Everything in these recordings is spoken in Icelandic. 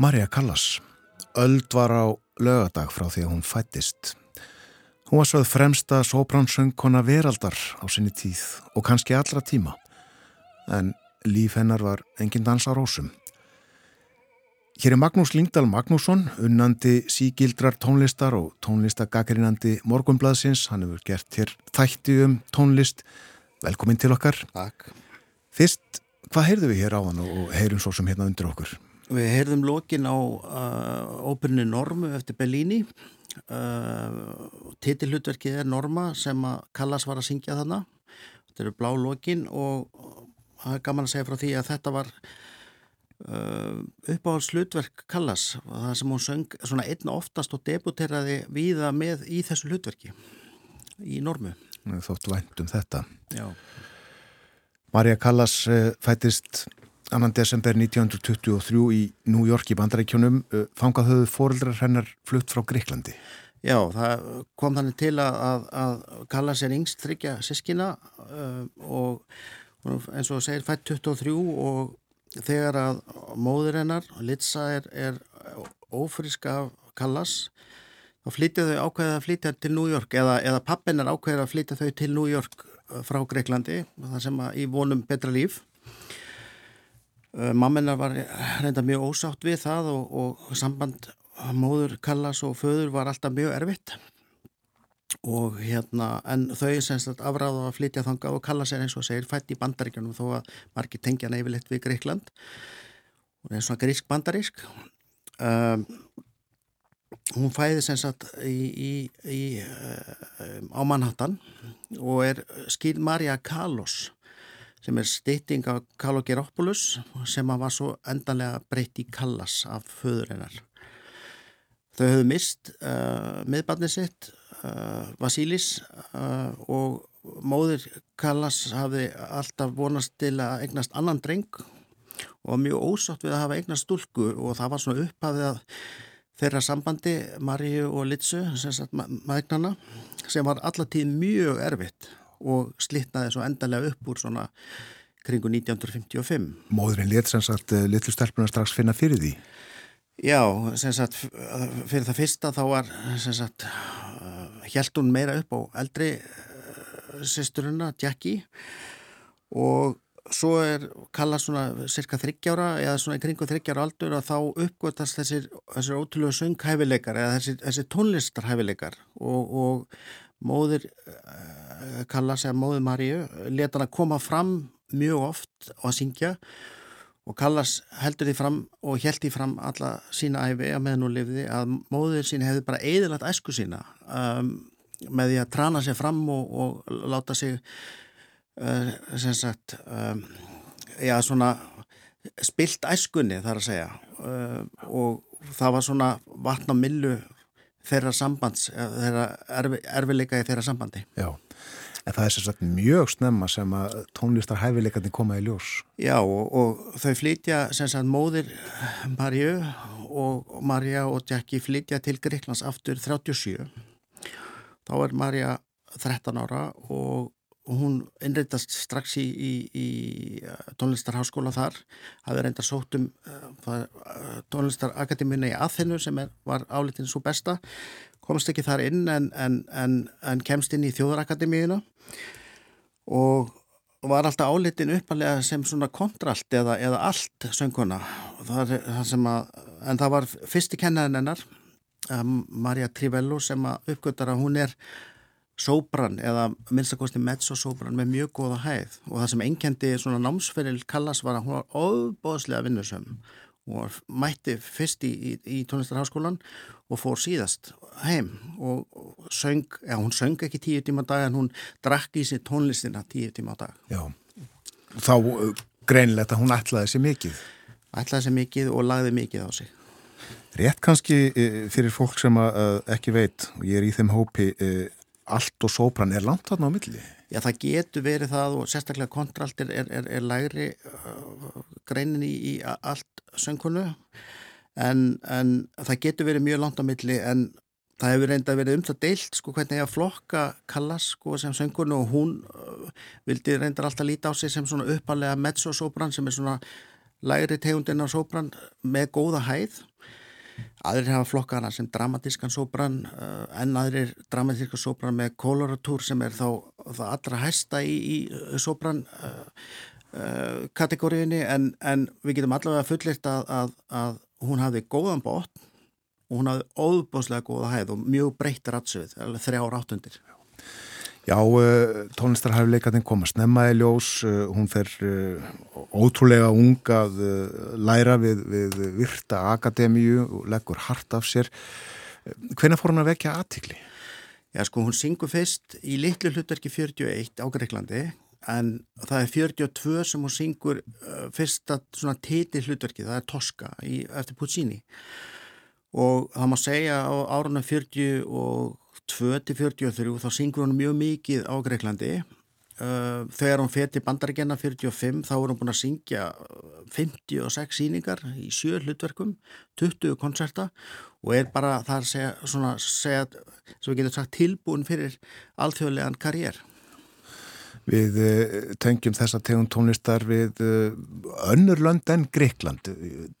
Marja Callas. Öld var á lögadag frá því að hún fættist. Hún var sögð fremsta sóbransöngkona veraldar á sinni tíð og kannski allra tíma. En líf hennar var engin dans á rósum. Hér er Magnús Lingdal Magnússon, unnandi sígildrar tónlistar og tónlistagaggrinandi morgunblaðsins. Hann hefur gert hér þætti um tónlist. Velkomin til okkar. Takk. Fyrst, hvað heyrðu við hér á hann og heyrum svo sem hérna undir okkur? Við heyrðum lokin á uh, óperinu Normu eftir Bellini. Uh, Titillutverkið er Norma sem að Callas var að syngja þarna. Þetta eru blá lokin og það er gaman að segja frá því að þetta var uh, uppáhaldslutverk Callas. Það sem hún söng svona einn oftast og debuteraði víða með í þessu hlutverki í Normu. Þótt vænt um þetta. Já. Marja Callas uh, fættist annan desember 1923 í New York í bandarækjunum fangað höfðu fóreldrar hennar flutt frá Greiklandi. Já, það kom þannig til að, að, að kalla sér yngst þryggja sískina uh, og eins og segir fætt 23 og þegar að móður hennar, Litsa er, er ófrísk af Kallas þá flytja þau ákveðið að flytja til New York eða, eða pappin er ákveðið að flytja þau til New York frá Greiklandi það sem að í vonum betra líf Mammenar var reynda mjög ósátt við það og, og samband móður Kallas og föður var alltaf mjög erfitt. Og hérna en þau semst að afráða að flytja þangað og Kallas er eins og segir fætt í bandaríkjunum þó að margir tengja neyfilitt við Greikland það er svona grísk bandarísk. Um, hún fæði semst að í, í, í, um, á Manhattan og er skil Marja Kalos sem er stytting af Kalogeropoulos sem var svo endanlega breytt í Kallas af föður hennar. Þau höfðu mist uh, miðbarnið sitt, uh, Vasílis uh, og móður Kallas hafði alltaf vonast til að eignast annan dreng og mjög ósátt við að hafa eignast stúlku og það var svona upphafið að þeirra sambandi, Maríu og Litsu, sem sagt maðgnana, sem var allatíð mjög erfitt og slittnaði svo endalega upp úr svona kringu 1955. Móðurinn let sem sagt litlu stelpunar strax finna fyrir því? Já, sem sagt fyrir það fyrsta þá var sem sagt held hún meira upp á eldri sýsturuna, Jackie og svo er kallað svona cirka þryggjára eða svona í kringu þryggjára aldur að þá uppgötast þessir, þessir ótrúlega sönghæfileikar eða þessir, þessir tónlistarhæfileikar og, og móðir kalla sig að móðu Maríu leta hann að koma fram mjög oft og að syngja. Og Kallas heldur því fram og held því fram alla sína æfi að meðan hún lifði að móður sín hefði bara eðilagt æsku sína um, með því að trana sig fram og, og láta sig uh, sem sagt um, já svona spilt æskunni þar að segja. Uh, og það var svona vatna millu þeirra sambands, þeirra erfi, erfileika í þeirra sambandi. Já, en það er sagt mjög snemma sem að tónlistar hæfileikandi koma í ljós. Já, og, og þau flytja sagt móðir Marju og Marja og Jackie flytja til Greiklands aftur 37. Þá er Marja 13 ára og hún innreitast strax í, í, í tónlistarháskóla þar. Hafði reyndar sótt um uh, tónlistarakademíuna í Aþenu sem er, var álitin svo besta. Komst ekki þar inn en, en, en, en kemst inn í þjóðarakademíuna. Og var alltaf álitin uppalega sem svona kontralt eða, eða allt sönguna það að, en það var fyrsti kennaðin hennar um, Marja Trivello sem að uppgötar að hún er sóbrann eða minnstakosti mezzo-sóbrann með mjög góða hæð og það sem enkendi svona námsferil Kallas var að hún var óbóðslega vinnusum og mætti fyrst í, í, í tónlistarháskólan og fór síðast heim og, söng, já hún söng ekki tíu tíma á dag en hún drakk í sér tónlistina tíu tíma á dag. Já, þá uh, greinilegt að hún ætlaði sér mikið. Ætlaði sér mikið og lagði mikið á sig. Rétt kannski uh, fyrir fólk sem að, uh, ekki veit og ég er í þeim hópi allt og sópran er langt þarna á milli? Já, það getur verið það og sérstaklega kontralt er, er, er lægri uh, greinin í, í allt söngkonu en, en það getur verið mjög langt á milli en það hefur reynda verið um það deilt sko hvernig að flokka Kallas sko sem söngkonu og hún uh, vildi reynda alltaf líta á sig sem svona uppalega mezzo-sopran sem er svona lægri tegundin af sopran með góða hæð aðrir hafa flokkana sem dramatískan sopran uh, en aðrir dramatískan sopran með koloratúr sem er þá það allra hæsta í, í sopran uh, uh, kategóriðinni en, en við getum allavega fullirt að, að, að hún hafi góðan bótt og hún hafði óbúslega góða hæð og mjög breytt ratsöð, þrjá ráttundir. Já, uh, tónlistarhæfleikarnir koma snemmaði ljós, uh, hún fer uh, ótrúlega ung að læra við, við virta akademíu og leggur hart af sér. Hvenna fór hún að vekja aðtikli? Já, sko, hún syngur fyrst í litlu hlutverki 41 á Greiklandi en það er 42 sem hún syngur fyrsta svona titi hlutverki, það er Tosca í, eftir Puccini og það má segja á árunum 40 og 2-43 þá syngur hún mjög mikið á Greiklandi uh, þegar hún fer til bandarækjana 45 þá er hún búin að syngja 56 síningar í sjö hlutverkum 20 koncerta og er bara það að segja, segja sem við getum sagt tilbúin fyrir alþjóðlegan karjér Við uh, tengjum þessa tegum tónlistar við uh, önnur lönd en Greikland.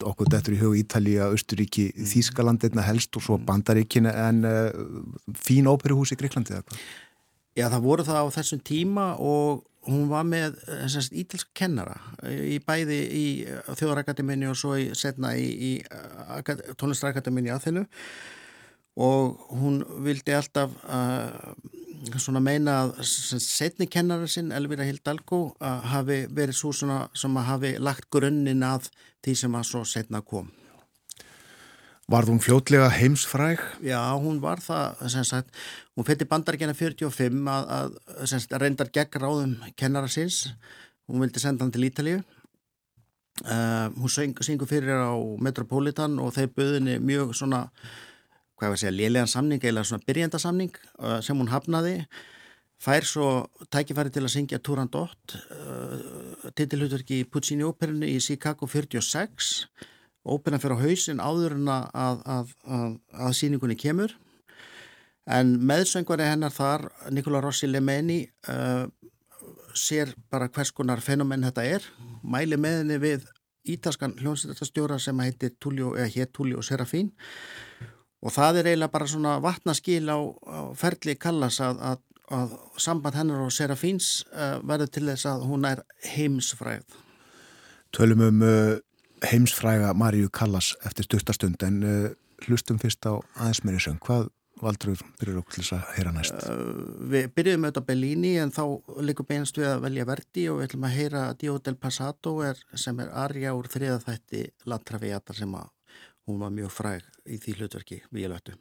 Okkur dettur í hug Ítalija, Östuríki, mm. Þískaland einna helst og svo mm. Bandaríkina en uh, fín óperuhús í Greiklandi eða hvað? Já, það voru það á þessum tíma og hún var með þessast ítalsk kennara í bæði í Þjóðarakademini og svo í, setna í, í tónlistarakademini að þennu og hún vildi alltaf að svona meina að setni kennara sinn, Elvira Hildalgo hafi verið svo svona sem að hafi lagt grunninn að því sem að svo setna kom. Varð hún fljótlega heimsfræg? Já, hún var það sem sagt, hún fætti bandargena 45 að, að sagt, reyndar gegn ráðum kennara sinns hún vildi senda hann til Ítalíu. Uh, hún syngur fyrir á Metropolitan og þeir böðinni mjög svona hvað var að segja, lélegan samning eða svona byrjendasamning uh, sem hún hafnaði fær svo tækifæri til að syngja Turandot uh, titilhutverki í Puccini óperinu í Chicago 46 óperina fyrir á hausin áður en að, að, að, að síningunni kemur. En meðsöngvari hennar þar Nikola Rossi Lemeni uh, sér bara hvers konar fenomenn þetta er. Mæli með henni við ítalskan hljómsveitastjóra sem heitir Tullio, eða hétt Tullio Serafín og það er eiginlega bara svona vatnaskil á, á ferli Kallas að, að, að samband hennar og Serafíns uh, verður til þess að hún er heimsfræð Tölum um uh, heimsfræga Maríu Kallas eftir stuttarstund en uh, hlustum fyrst á aðeins meiri söng hvað valdur byrjur okkur til þess að heyra næst? Við byrjuðum auðvitað Bellini en þá líka beinst við að velja verdi og við ætlum að heyra Dio del Passato er, sem er arja úr þriða þætti La Traviata sem að hún var mjög fræg í því hlutverki við ég löttu.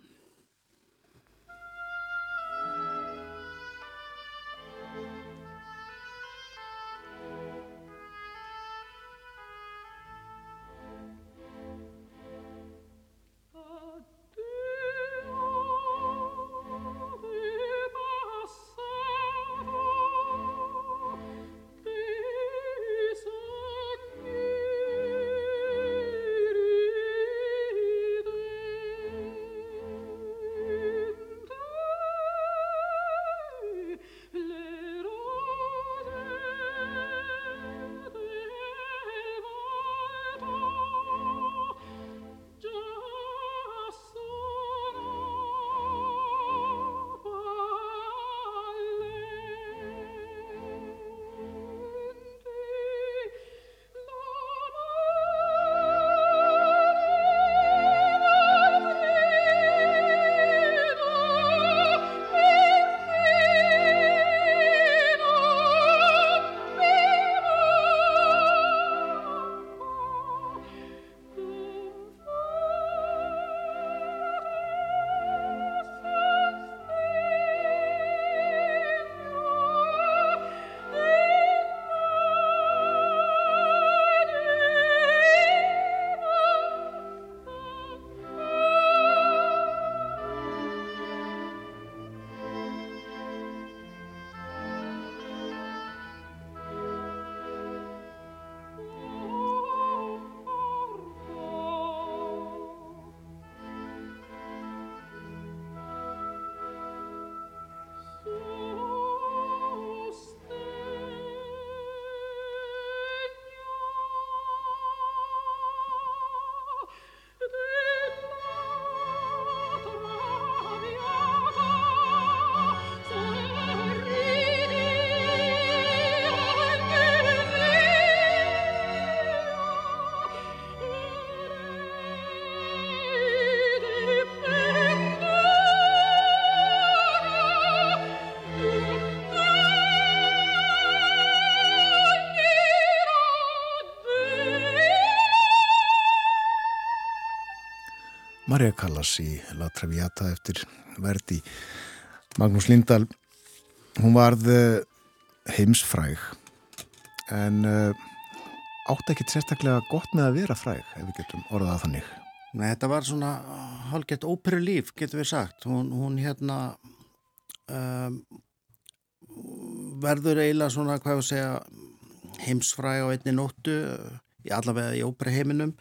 Marja Callas í La Traviata eftir verdi. Magnús Lindahl hún varð eh, heimsfræg en uh, átti ekki sérstaklega gott með að vera fræg ef við getum orðað að þannig. Nei, þetta var svona halgett óperu líf, getur við sagt. Hún, hún hérna um, verður eiginlega svona, hvað ég segja heimsfræg á einni nóttu í allavega í óperu heiminum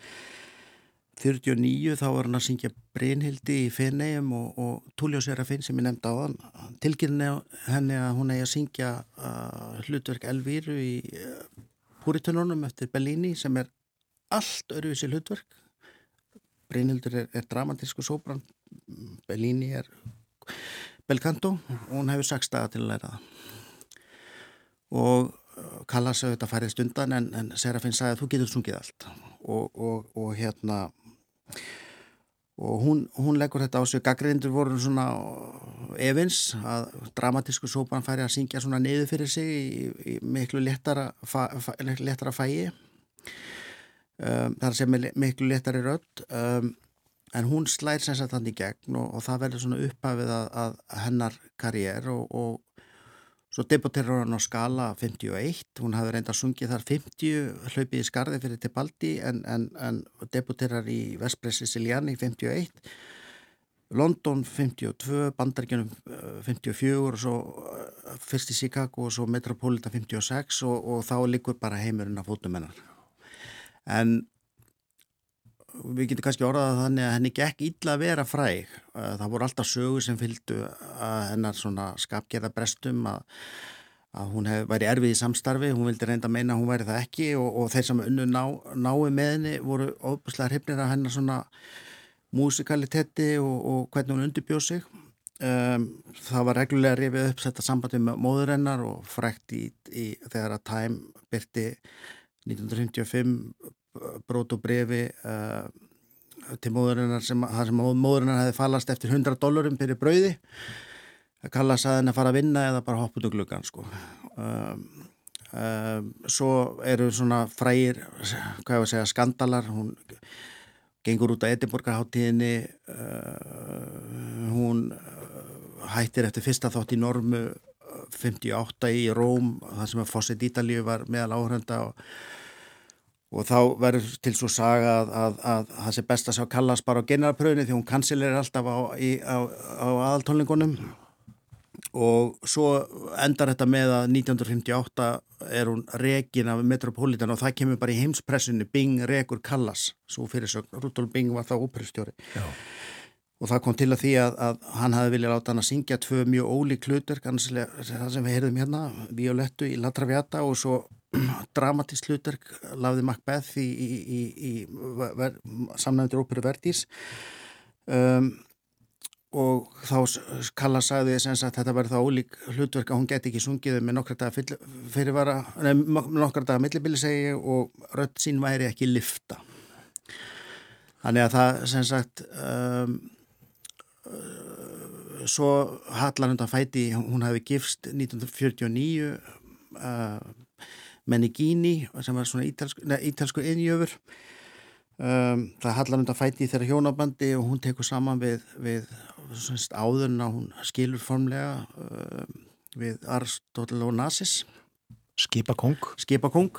49 þá var hann að syngja Brynhildi í Fenegjum og, og Túljó Serafín sem ég nefndi á hann tilkynni henni að hún eigi að syngja uh, hlutverk Elvíru í uh, Púritununum eftir Bellini sem er allt öruvísi hlutverk. Brynhildur er, er dramatísku sóbran Bellini er belcanto og hún hefur sagt staða til að læra það. Og uh, Kallas auðvitað færðist undan en, en Serafín sagði að þú getur sungið allt. Og, og, og hérna og hún, hún leggur þetta á sig. Gaggrindur voru svona evins að dramatísku sópan færi að syngja svona niður fyrir sig í, í miklu lettara, lettara fæi. Um, þar sem er miklu lettari rödd. Um, en hún slæðir hann í gegn og, og það verður svona upphafið að, að hennar karjér og, og Svo debuterar hann á skala 51, hún hafði reynda að sungið þar 50 hlaupið í skarði fyrir Tebaldi en, en, en debuterar í Vespress Siciliani 51, London 52, Bandaríkjunum 54 og svo eh, fyrst í Chicago og svo Metropolitan 56 og, og þá likur bara heimurinn af fótumennar. En við getum kannski orðað þannig að henni gekk illa að vera fræg. Það voru alltaf sögur sem fylgdu að hennar svona skapgerða brestum að, að hún hef, væri erfið í samstarfi, hún vildi reynda að meina að hún væri það ekki og, og þeir sem unnu ná, nái með henni voru óbúslega hrifnir að hennar svona músikalitetti og, og hvernig hún undirbjóð sig. Um, það var reglulega rifið upp þetta sambandi með móður hennar og frækt í, í þegar að Time byrti 1955 brót og brefi uh, til móðurinnar sem, sem móðurinnar hefði fallast eftir 100 dólarum fyrir brauði að kalla að henni að fara að vinna eða bara hoppa út úr gluggan sko. um, um, svo eru svona frægir hvað ég var að segja skandalar hún gengur út á Edinborgarháttíðinni uh, hún hættir eftir fyrsta þátt í normu 58 í Róm það sem að Fosset Ítalíu var meðal áhörenda og og þá verður til svo saga að, að, að það sé best að sjá Kallas bara á generalpröðinu því hún kansilir alltaf á, á, á aðaltónlingunum og svo endar þetta með að 1958 er hún rekin af Metropolitan og það kemur bara í heimspressinu Bing rekur Kallas. Svo fyrirsögn, Rudolf Bing var það óperustjóri og það kom til að því að, að hann hafi viljað láta hann að syngja tvö mjög ólík hlutur, það sem við heyrðum hérna Violettu í La Traviata og svo dramatísk hlutverk lafði Macbeth í, í, í, í samnæmdur óperu Verdís. Um, og þá Kalla sagði þess að þetta verði það ólík hlutverk að hún geti ekki sungið með nokkra daga fyrirvara, nefn nokkra daga millibili segi og rött sín væri ekki lifta þannig að það sem sagt um, uh, svo Hallar hundan fæti hún hafi gifst 1949 og uh, Menigini sem var svona ítalsku, innjöfur um, það hallar undan fæti í þeirra hjónabandi og hún tekur saman við, við áðurna hún skilur formlega um, við Aristótel og Nasis Skipakong. Skipakong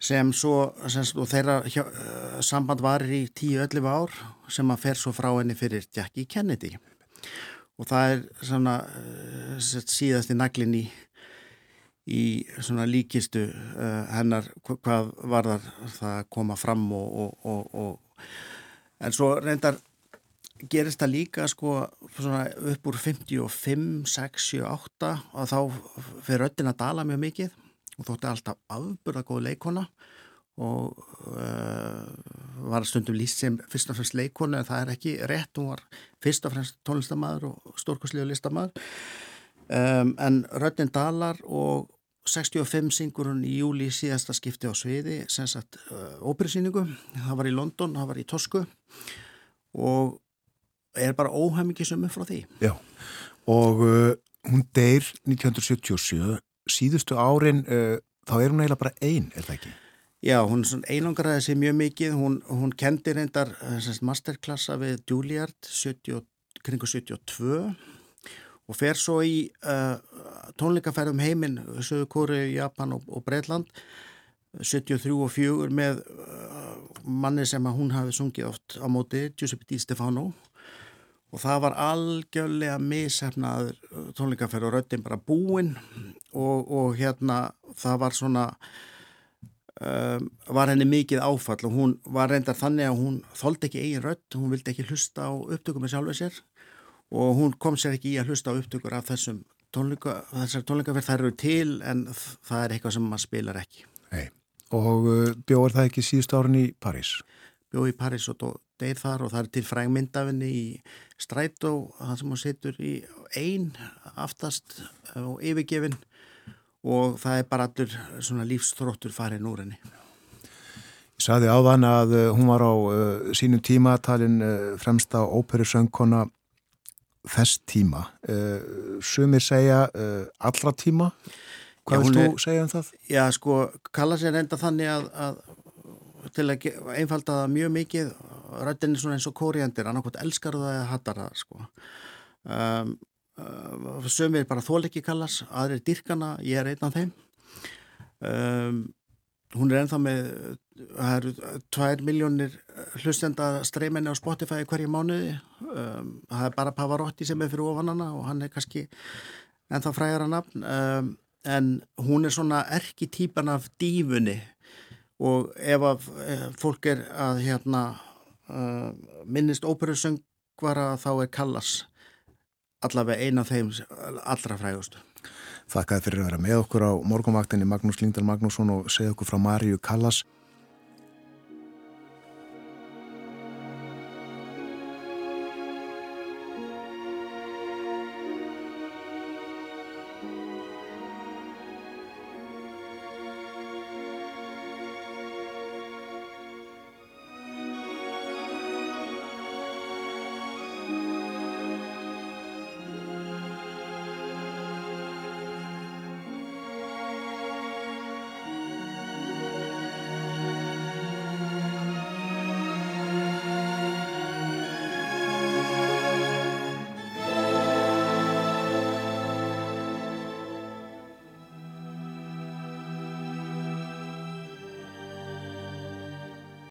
sem svo sem, þeirra hjá, samband varir í 10-11 ár sem að fer svo frá henni fyrir Jackie Kennedy. Og það er svona síðast í naglin í í svona líkistu uh, hennar hvað var það að koma fram og, og, og, en svo reyndar gerist það líka sko upp úr 55, 6, 7, 8 og þá fyrir öllin að dala mjög mikið. Og þótti alltaf afburða góð leikona og uh, var stundum líst sem fyrst og fremst leikona en það er ekki rétt, hún var fyrst og fremst tónlistamæður og stórkoslega listamæður um, en röttin dalar og 65 syngur hún í júli síðasta skipti á sviði, sem sagt uh, óperusýningu, það var í London, það var í Tosku og er bara óhæmingisum frá því. Já, og uh, hún deyr 1977, síðustu árin, uh, þá er hún eiginlega bara einn, er það ekki? Já, hún einangraði sér mjög mikið, hún, hún kendi reyndar uh, masterklassa við Juilliard 70, kringu 72 og fer svo í uh, tónleikaferðum heiminn, Söðu Kóri, Japan og, og Breitland 73 og 4 með uh, manni sem hún hafi sungið oft á móti, Giuseppe Di Stefano. Og það var algjörlega mishefnaður tónleikaferð og röttin bara búinn og, og hérna það var svona Um, var henni mikið áfall og hún var reyndar þannig að hún þóldi ekki eigin rött, hún vildi ekki hlusta á upptökum með sjálfur sér og hún kom sér ekki í að hlusta á upptökur af þessum tónleika, þessar tónleikaferð þær eru til en það er eitthvað sem maður spilar ekki Nei. Og uh, bjóður það ekki síðust árin í París? Bjóð í París og deyð þar og það er til frægmyndafinni í stræt og það sem hún setur í einn aftast og yfirgefinn og það er bara allur svona lífsþróttur farin úr henni. Ég saði á þann að uh, hún var á uh, sínum tíma talin uh, fremsta óperusöngkona þess tíma. Uh, sumir segja uh, allra tíma. Hvað vil þú segja um það? Já, sko, kalla sér enda þannig að, að til að einfalda það mjög mikið, rættinni svona eins og kóriandir, annarkot elskar það eða hattar það, sko. Um, Uh, sömur bara þóleiki kallas aðrir dyrkana, ég er einn af þeim um, hún er ennþá með það eru 2 miljónir hlustenda streyminni á Spotify hverju mánuði um, það er bara Pavarotti sem er fyrir ofanana og hann er kannski ennþá fræðara nafn. Um, en hún er svona erki típan af dífunni og ef að ef fólk er að hérna uh, minnist óperusöngvara þá er Kallas allavega eina af þeim allra frægustu. Þakkaði fyrir að vera með okkur á morgunvaktinni Magnús Lindar Magnússon og segja okkur frá Maríu Kallas